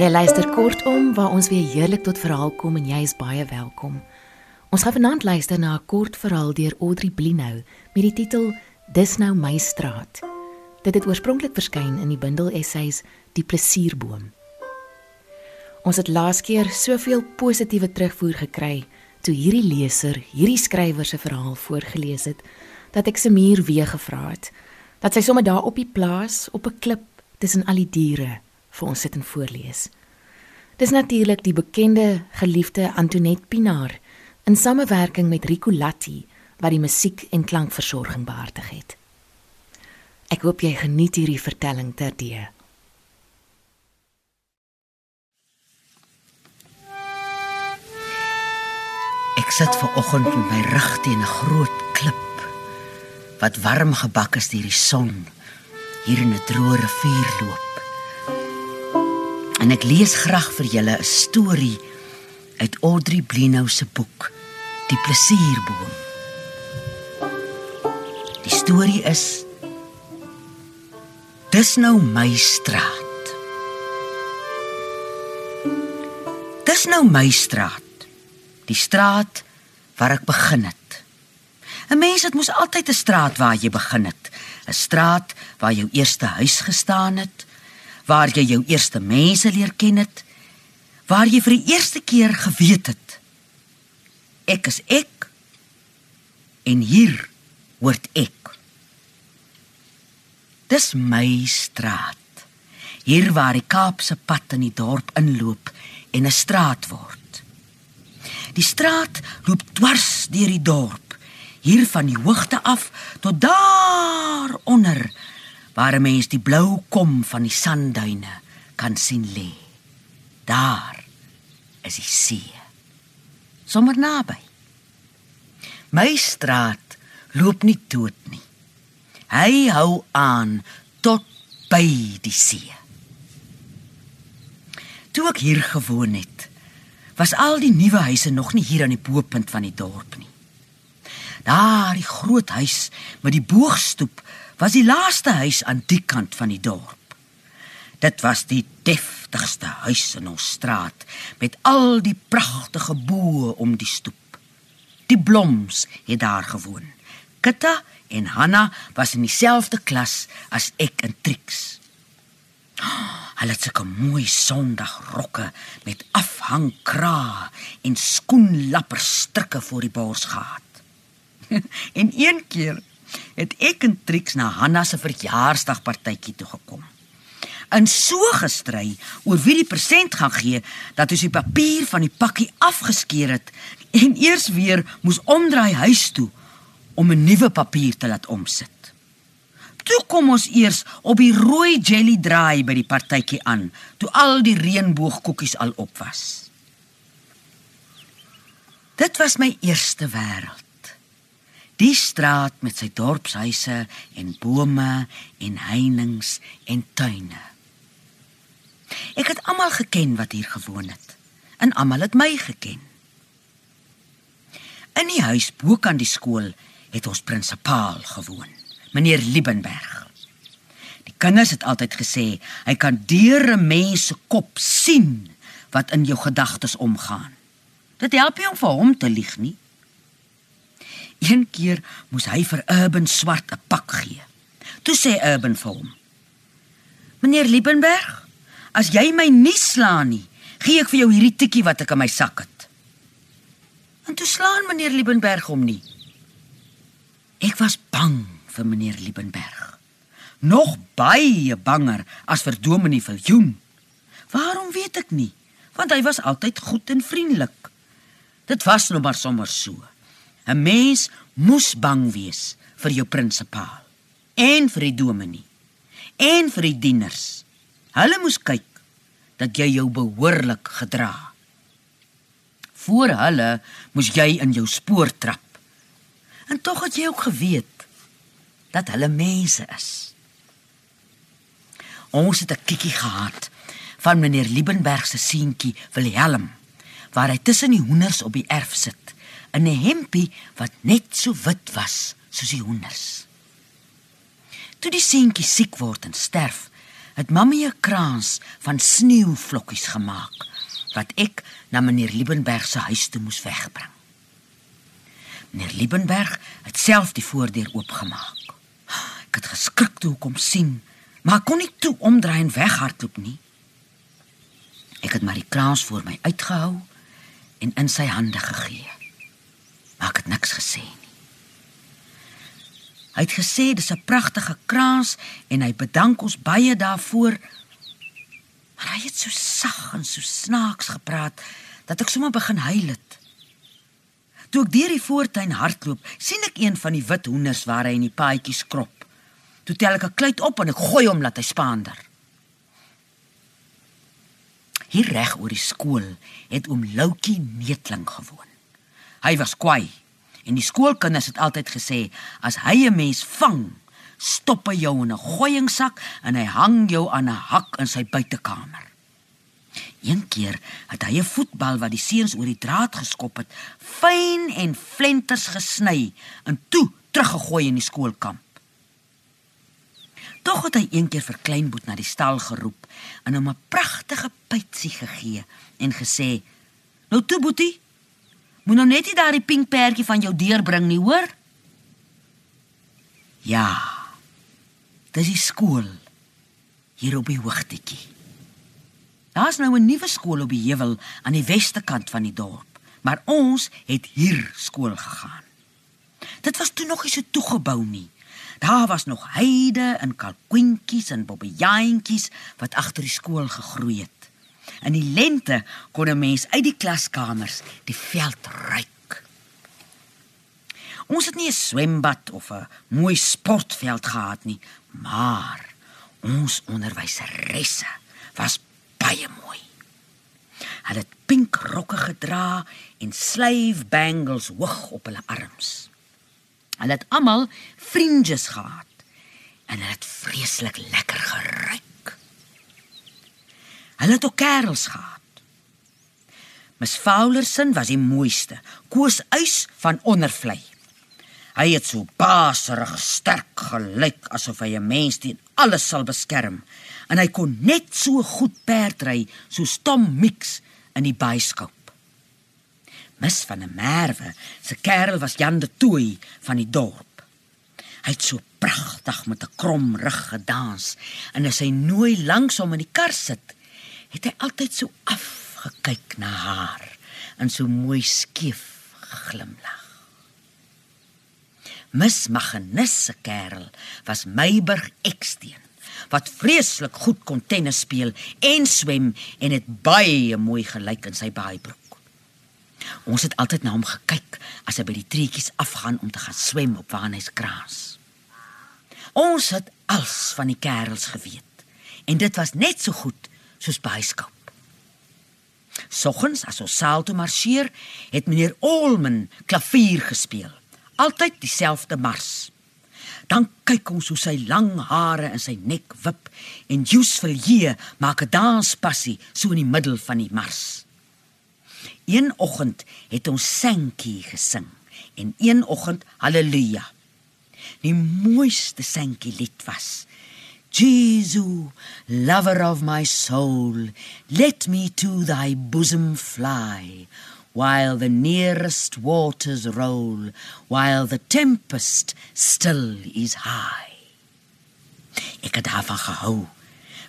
Jy luister kortom waar ons weer heerlik tot verhaal kom en jy is baie welkom. Ons gaan vanaand luister na 'n kort verhaal deur Audrey Blinou met die titel Dis nou my straat. Dit het oorspronklik verskyn in die bundel essays Die plesierboom. Ons het laas keer soveel positiewe terugvoer gekry toe hierdie leser hierdie skrywer se verhaal voorgeles het dat ek se muur weer gevra het dat sy sommer daar op die plaas op 'n klip tussen al die diere vir ons sit en voorlees. Dis natuurlik die bekende geliefde Antoinette Pinaar in samewerking met Rico Latti wat die musiek en klankversorging behartig het. Ek hoop jy geniet hierdie vertelling terdee. Ek sit ver oggend met my rug teen 'n groot klip wat warm gebak is deur die son hier in 'n droë rivier loop. En ek lees graag vir julle 'n storie uit Audrey Blinou se boek Die plesierboom. Die storie is Dis nou my straat. Dis nou my straat. Die straat waar ek begin het. 'n Mens het mos altyd 'n straat waar jy begin het. 'n Straat waar jou eerste huis gestaan het waar jy jou eerste mense leer ken het, waar jy vir die eerste keer geweet het ek is ek en hier word ek. Dis my straat. Hier waar die Kaapse pad in die dorp inloop en 'n straat word. Die straat loop dwars deur die dorp, hier van die hoogte af tot daar onder waar 'n mens die blou kom van die sandduine kan sien lê. Daar is die see. Sommer naby. My straat loop nie dood nie. Hy hou aan tot by die see. Toe ek hier gewoon het, was al die nuwe huise nog nie hier aan die boepunt van die dorp nie. Daar, die groot huis met die boogstoep was die laaste huis aan die kant van die dorp. Dit was die deftigste huis in ons straat met al die pragtige boë om die stoep. Die Bloms het daar gewoon. Kitta en Hanna was in dieselfde klas as ek en Trix. Hulle het sulke mooi sondagrokke met afhangkraa en skoenlapperstrikke voor die bors gehad. en een keer het ek en Trix na Hanna se verjaarsdagpartytjie toe gekom. In so gestry oor wie die persent gaan gee dat ons die papier van die pakkie afgeskeur het en eers weer moes omdraai huis toe om 'n nuwe papier te laat omsit. Toe kom ons eers op die rooi jelly draai by die partytjie aan, toe al die reënboogkoekies al op was. Dit was my eerste wêreld. Die straat met sy dorpshuise en bome en heininge en tuine. Ek het almal geken wat hier gewoon het en almal het my geken. In die huis bo kan die skool het ons prinsipaal gewoon, meneer Liebenberg. Die kinders het altyd gesê hy kan deur 'n mens se kop sien wat in jou gedagtes omgaan. Dit help nie om vir hom te lieg nie. Een keer moes hy vir Urban swart 'n pak gee. Toe sê Urban vir hom: "Meneer Liebenberg, as jy my nie slaan nie, gee ek vir jou hierdie tikkie wat ek in my sak het." En toe slaan meneer Liebenberg hom nie. Ek was bang vir meneer Liebenberg. Nog baie banger as vir Dominee Viljoen. Waarom weet ek nie, want hy was altyd goed en vriendelik. Dit was nou maar sommer so. 'n Mens moes bang wees vir jou prinsipaal en vir die dominee en vir die dieners. Hulle moes kyk dat jy jou behoorlik gedra. Voor hulle moes jy in jou spoor trap. En tog het jy ook geweet dat hulle mense is. Ons het 'n kikkie gehad van meneer Liebenberg se seentjie Wilhelm waar hy tussen die hoenders op die erf sit in 'n hempie wat net so wit was soos die hoenders. Toe die seentjie siek word en sterf, het mammie 'n krans van sneeuvlokkies gemaak wat ek na meneer Liebenberg se huis toe moes wegbring. Meneer Liebenberg het self die voordeur oopgemaak. Ek het geskrik toe kom sien, maar ek kon nie toe omdraai en weghardloop nie. Ek het maar die krans voor my uitgehou en in sy hande gegee. Maar ek het niks gesê nie. Hy het gesê dis 'n pragtige krans en hy bedank ons baie daarvoor. Maar hy het so sag en so snaaks gepraat dat ek sommer begin huil het. Toe ek deur die voortuin hardloop, sien ek een van die wit hoenders waar hy in die paadjies krop. Toe tel ek 'n kluit op en ek gooi hom laat hy spaander. Hier reg oor die skool het oom Loukie Neetling gewoon. Hy was kwaai en die skoolkinders het altyd gesê as hy 'n mens vang, stop hy jou in 'n gooiingsak en hy hang jou aan 'n hak in sy buitekamer. Een keer het hy 'n voetbal wat die seuns oor die draad geskop het, fyn en flenters gesny en toe teruggegooi in die skoolkamp. Tog het hy een keer vir Kleinboet na die stal geroep en hom 'n pragtige pytsie gegee en gesê: "Nou toe, Boetie, moet nou net nie daardie pink perdjie van jou deurbring nie, hoor?" Ja. Dis die skool hier op die hoogtetjie. Daar's nou 'n nuwe skool op die heuwel aan die weste kant van die dorp, maar ons het hier skool gegaan. Dit was toe nog nie so toegebou nie. Daar was nog heide en kalkoentjies en bobbejaantjies wat agter die skool gegroei het. In die lente kon 'n mens uit die klaskamers die veld ruik. Ons het nie 'n swembad of 'n mooi sportveld gehad nie, maar ons onderwyseresse was baie mooi. Hulle het pink rokke gedra en slave bangles hoog op hulle arms. Hulle het almal fringes gehad en hulle het vreeslik lekker geruik. Hulle het ook kerels gehad. Ms Fowlerson was die mooiste, koos uis van ondervlei. Hy het so baserig sterk gelyk asof hy 'n mens teen alles sal beskerm en hy kon net so goed perdry soos Tom Mix in die byskoop. Mis van 'n Merwe, se kerel was Jan de Tooi van die dorp. Hy het so pragtig met 'n krom rug gedans en as hy nooi langs hom in die kar sit, het hy altyd so afgekyk na haar en so mooi skief geglimlag. Mis Magnus se kerel was Meiburg Eksteen wat vreeslik goed kon tennis speel en swem en het baie mooi gelyk in sy baaibroek. Ons het altyd na hom gekyk as hy by die treetjies afgaan om te gaan swem op Waarnyskraas. Ons het als van die kerels geweet en dit was net so goed soos byskap. Soggens as ons saal toe marseer, het meneer Olman klavier gespeel altyd dieselfde mars. Dan kyk ons hoe sy lang hare in sy nek wip en Jus Villiers maak 'n danspassie so in die middel van die mars. Een oggend het ons Sankie gesing en een oggend Halleluja. Die mooiste Sankie lied was Jesus, lover of my soul, let me to thy bosom fly while the nearest waters roll, while the tempest still is high. Ek het daarvan gehou,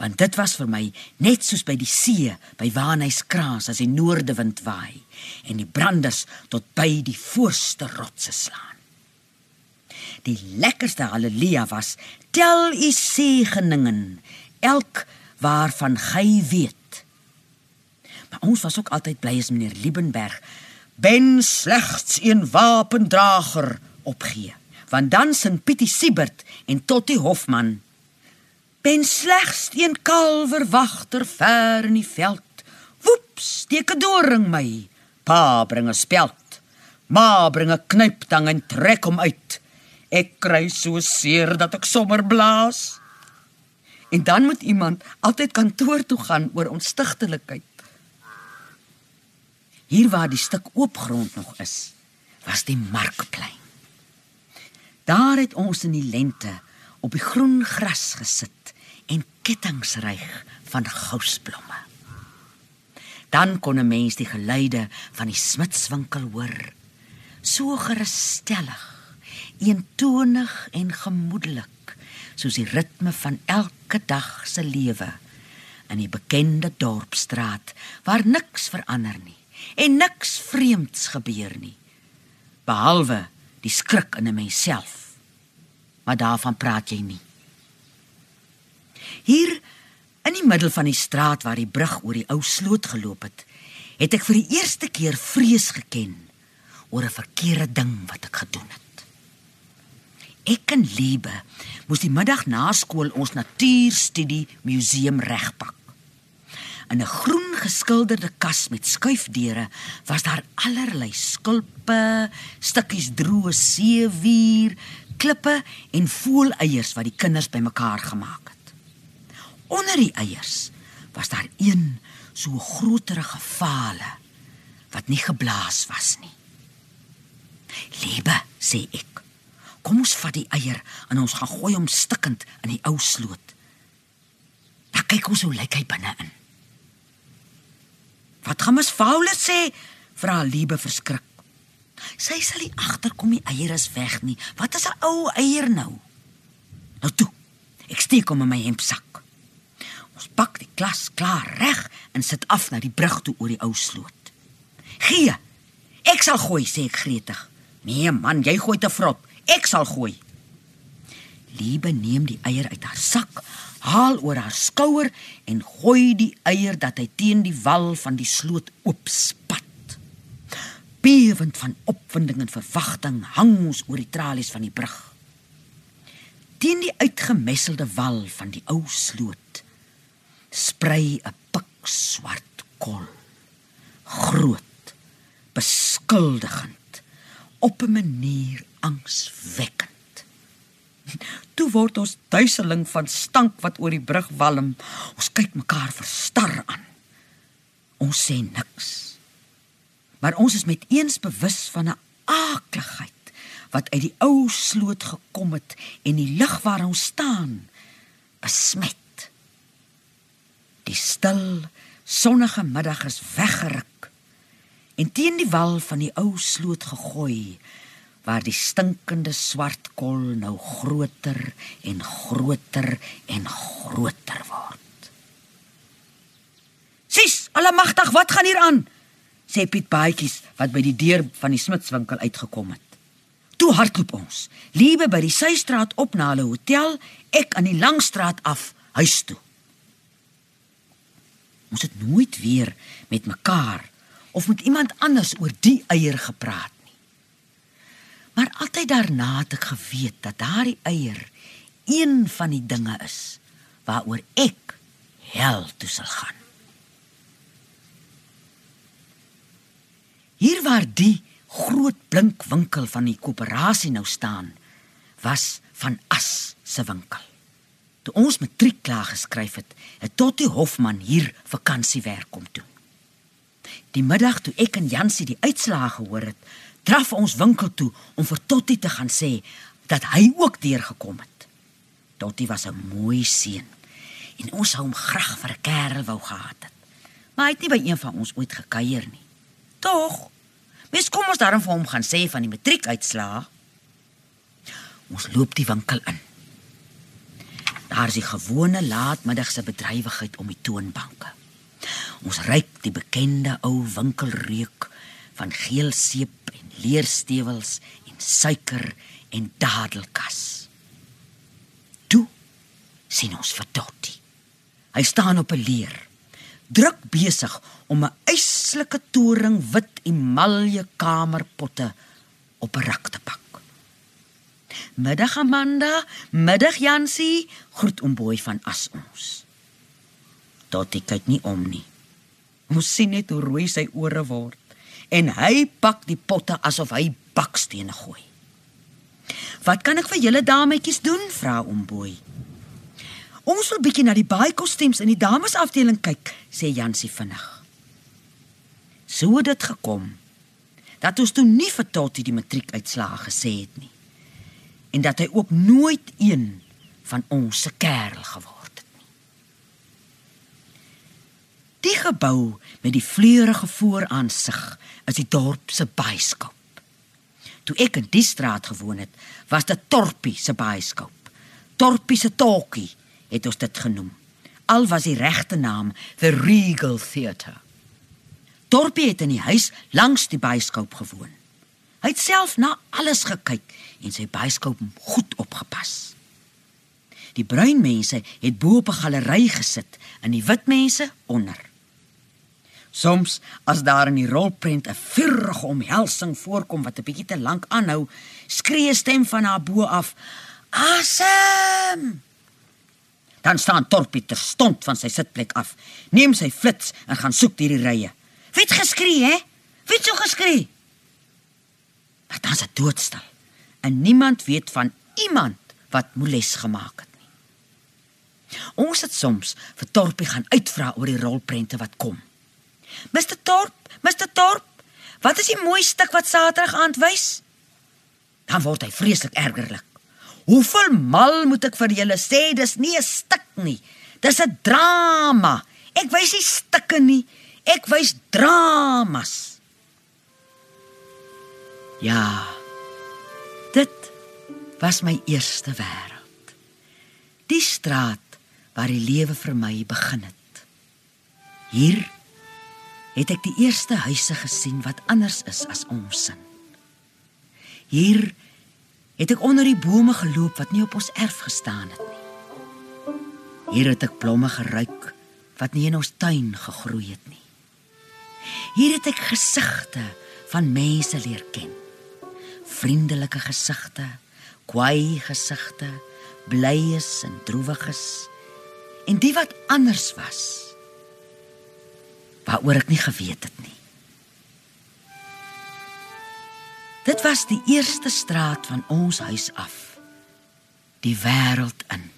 want dit was vir my net soos by die see by Waarnyskraas as die noordewind waai en die branders tot by die voorste rotse slaan. Die lekkerste haleluja was tel u segeningen elk waarvan gij weet Maar ons was ook altyd bly as meneer Liebenberg ben slegs een wapendrager opgee. Want dan sing Pietie Siebert en Tottie Hofman ben slegs een kalverwagter ver in die veld. Woeps, steek 'n doring my. Pa bring 'n speld. Ma bring 'n knyptang en trek hom uit. Ek kry so seer dat ek sommer blaas. En dan moet iemand altyd kantoor toe gaan oor onstigtelikheid. Hier waar die stuk oop grond nog is, was die markplein. Daar het ons in die lente op die groen gras gesit en kettingsryg van gousblomme. Dan kon 'n mens die geluide van die smidswinkel hoor. So gerusstellig, eentonig en gemoedelik, soos die ritme van elke dag se lewe in die bekende dorpsstraat waar niks verander nie en niks vreemds gebeur nie behalwe die skrik in 'n mens self. Maar daarvan praat jy nie. Hier in die middel van die straat waar die brug oor die ou sloot geloop het het ek vir die eerste keer vrees geken oor 'n verkeerde ding wat ek gedoen het Ek en Liebe moes die middag na skool ons natuurstudie museum regpak. In 'n groen geskilderde kas met skuifdeure was daar allerlei skulpe, stukkies droë seewier, klippe en voeleiers wat die kinders bymekaar gemaak het. Onder die eiers was daar een so groterige vale wat nie geblaas was nie. "Liebe," sê ek. "Kom ons vat die eier en ons gaan gooi hom stikkend in die ou sloot." Dan kyk ons hoe lyk hy binne-in. Wat gaan mes Paule sê? Vra Liebe verskrik. Sy sal nie agterkom die eier is weg nie. Wat is 'n ou eier nou? Nou toe. Ek steek hom in my hempsak. Ons pak die klas klaar reg en sit af na die brug toe oor die ou sloot. Gee. Ek sal gooi, sê ek gretig. Nee man, jy gooi te vrot. Ek sal gooi. Liebe neem die eier uit haar sak, haal oor haar skouer en gooi die eier dat hy teen die wal van die sloot oopspat. Bewend van opwinding en verwagting hang ons oor die tralies van die brug. Teen die uitgemesselde wal van die ou sloot sprei 'n pikswart kol. Groot, beskuldigend, op 'n manier angswekkend. Toe word ons duiseling van stank wat oor die brug walm. Ons kyk mekaar verstar aan. Ons sê niks. Maar ons is met eens bewus van 'n aakligheid wat uit die ou sloot gekom het en die lig waar ons staan besmet. Die stil, sonnige middag is weggeruk en teen die wal van die ou sloot gegooi waar die stinkende swart kol nou groter en groter en groter word. "Sis, almagtig, wat gaan hier aan?" sê Piet Baadjies wat by die deur van die smidswinkel uitgekom het. Toe hardloop ons, liebe by die Suistraat op na hulle hotel, ek aan die Langstraat af huis toe. Ons het nooit weer met mekaar of met iemand anders oor die eier gepraat. Maar altyd daarna het ek geweet dat daardie eier een van die dinge is waaroor ek hel toe sal gaan. Hier waar die groot blink winkel van die koöperasie nou staan, was van As se winkel. Toe ons matriek klaar geskryf het, het Tottie Hofman hier vakansiewerk kom doen. Die middag toe ek en Jansie die uitslae gehoor het, draf ons winkel toe om vir Tottie te gaan sê dat hy ook deurgekom het. Tottie was 'n mooi seun en ons sou hom graag vir 'n kerel wou gehad het. Maar hy het nie by een van ons ooit gekuier nie. Tog. Mes kom ons daarom vir hom gaan sê van die matriekuitslae. Ons loop die winkel in. Daar is die gewone laatmiddagse bedrywigheid om die toonbanke. Ons ruik die bekende ou winkelreuk van geel seep en leerstewels en suiker en dadelkas. Toe sien ons vir Dottie. Hy staan op 'n leer, druk besig om 'n eislike toring wit emalje kamerpotte op 'n rak te pak. Middag Amanda, middag Jansie, groet om boy van as ons. Dottie kyk nie om nie. Ons sien net hoe rooi sy ore word en hy pak die potte asof hy bakstene gooi. "Wat kan ek vir julle dametjies doen?" vra Ombooi. "Ons wil bietjie na die baie kostuums in die damesafdeling kyk," sê Jansie vinnig. So het dit gekom dat ons toe nie vir Toti die matriekuitslae gesê het nie en dat hy ook nooit een van ons se kerel geword het nie. Gebou met die vleurige vooraansig is die dorp se baaskoop. Toe ek in die straat gewoon het, was dit Torpie se baaskoop. Torpie se talkie het ons dit genoem. Al was die regte naam The Regal Theatre. Torpie het in die huis langs die baaskoop gewoon. Hy het self na alles gekyk en sy baaskoop goed opgepas. Die bruin mense het bo op 'n galery gesit en die wit mense onder. Soms as daar in die rolprent 'n vurige omhelsing voorkom wat 'n bietjie te lank aanhou, skree 'n stem van haar bo af: "Asem!" Dan staan Torpie ter stond van sy sitplek af, neem sy flits en gaan soek hierdie rye. Wie het geskree, hè? Wie het so geskree? Maar dan is dit doodstil. En niemand weet van iemand wat moles gemaak het. Ons het soms vir Torpie gaan uitvra oor die rolprente wat kom. Mr Torp, Mr Torp, wat is die mooi stuk wat Saterdag aand wys? Dan word hy vreeslik ergerlik. Hoeveel mal moet ek vir julle sê dis nie 'n stuk nie. Dis 'n drama. Ek wys nie stukke nie. Ek wys dramas. Ja. Dit was my eerste wêreld. Die straat waar die lewe vir my begin het. Hier het ek die eerste huise gesien wat anders is as ons sin. Hier het ek onder die bome geloop wat nie op ons erf gestaan het nie. Hier het ek blomme geruik wat nie in ons tuin gegroei het nie. Hier het ek gesigte van mense leer ken. Vriendelike gesigte, kwaai gesigte, blyes en droewiges en die wat anders was waaroor ek nie geweet het nie. Dit was die eerste straat van ons huis af. Die wêreld in.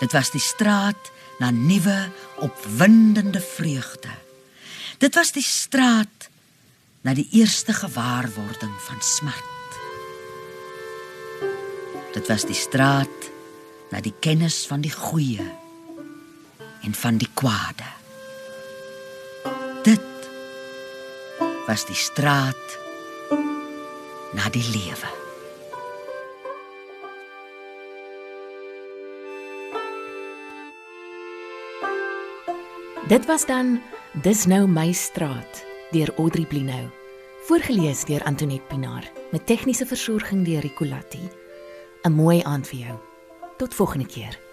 Dit was die straat na nuwe opwindende vreugde. Dit was die straat na die eerste gewaarwording van smart. Dit was die straat na die kennis van die goeie en van die kwade. Was die straat na die lewe. Dit was dan Dis nou my straat deur Audrey Blinou. Voorgeles deur Antoinette Pinaar met tegniese versorging deur Ricolatti. 'n Mooi aand vir jou. Tot volgende keer.